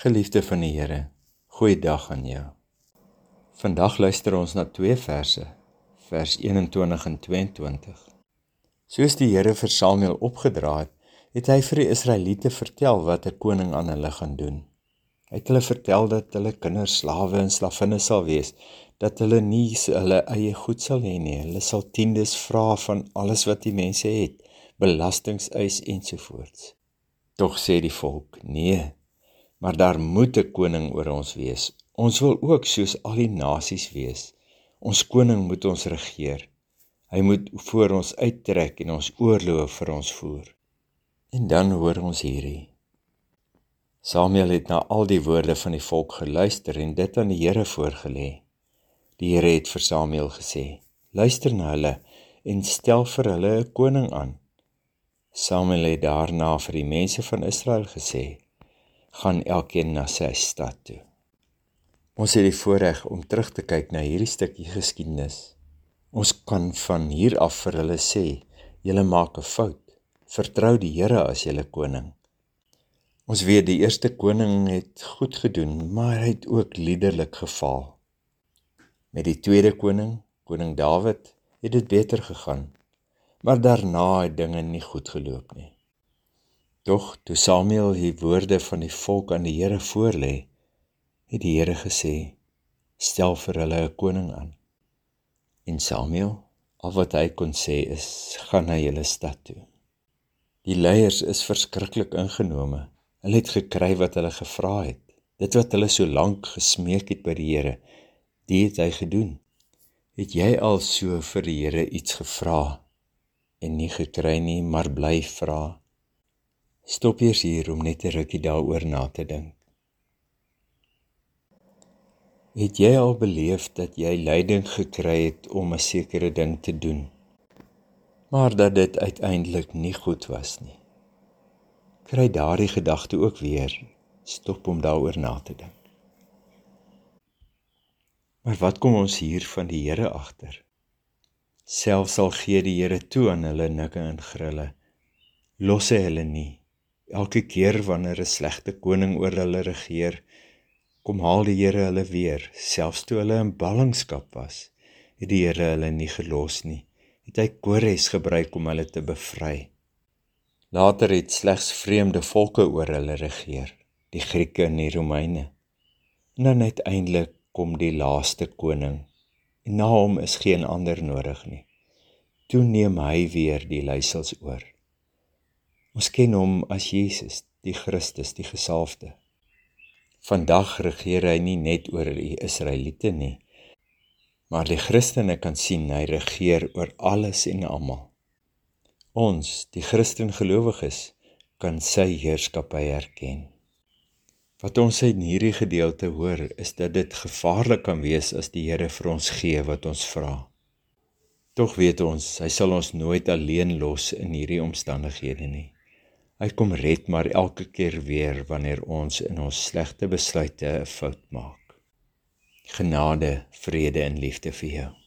Geliefde van die Here, goeiedag aan jou. Vandag luister ons na twee verse, vers 21 en 22. Soos die Here vir Samuel opgedra het, het hy vir die Israeliete vertel wat 'n koning aan hulle gaan doen. Hy het hulle vertel dat hulle kinders slawe en slavinne sal wees, dat hulle nie hulle eie goed sal hê nie. Hulle sal tiendes vra van alles wat die mense het, belastings eis ensovoorts. Tog sê die volk: "Nee, maar daar moet 'n koning oor ons wees. Ons wil ook soos al die nasies wees. Ons koning moet ons regeer. Hy moet voor ons uittrek en ons oorloë vir ons voer. En dan hoor ons hierdie. Samuel het na al die woorde van die volk geluister en dit aan die Here voorgelê. Die Here het vir Samuel gesê: "Luister na hulle en stel vir hulle 'n koning aan." Samuel het daarna vir die mense van Israel gesê: gaan elkeen na sy stad toe. Ons het die voorreg om terug te kyk na hierdie stukkie geskiedenis. Ons kan van hier af vir hulle sê, julle maak 'n fout. Vertrou die Here as julle koning. Ons weet die eerste koning het goed gedoen, maar hy het ook liderlik gefaal. Met die tweede koning, koning Dawid, het dit beter gegaan. Maar daarna het dinge nie goed geloop nie. Tog toe Samuel die woorde van die volk aan die Here voorlê, het die Here gesê: "Stel vir hulle 'n koning aan." En Samuel, al wat hy kon sê is: "Gaan na julle stad toe." Die leiers is verskriklik ingenome. Hulle het gekry wat hulle gevra het. Dit wat hulle so lank gesmeek het by die Here, dit het hy gedoen. Het jy al so vir die Here iets gevra en nie gekry nie, maar bly vra? Stop eers hier om net 'n rukkie daaroor na te dink. Het jy al beleef dat jy lyding gekry het om 'n sekere ding te doen, maar dat dit uiteindelik nie goed was nie? Kry daardie gedagte ook weer. Stop om daaroor na te dink. Maar wat kom ons hier van die Here agter? Selfs al gee die Here toe aan hulle nikke en grille, los hy hulle nie Elke keer wanneer 'n slegte koning oor hulle regeer, kom haal die Here hulle weer, selfs toe hulle in ballingskap was. Het die Here hulle nie gelos nie. Het hy Kores gebruik om hulle te bevry. Later het slegs vreemde volke oor hulle regeer, die Grieke en die Romeine. En dan uiteindelik kom die laaste koning. En na hom is geen ander nodig nie. Toe neem hy weer die leiersels oor. Ons ken hom as Jesus, die Christus, die gesalfde. Vandag regeer hy nie net oor die Israeliete nie, maar die Christene kan sien hy regeer oor alles en almal. Ons, die Christen gelowiges, kan sy heerskappy erken. Wat ons in hierdie gedeelte hoor, is dat dit gevaarlik kan wees as die Here vir ons gee wat ons vra. Tog weet ons, hy sal ons nooit alleen los in hierdie omstandighede nie. Hy kom red maar elke keer weer wanneer ons in ons slegte besluite 'n fout maak. Genade, vrede en liefde vir jou.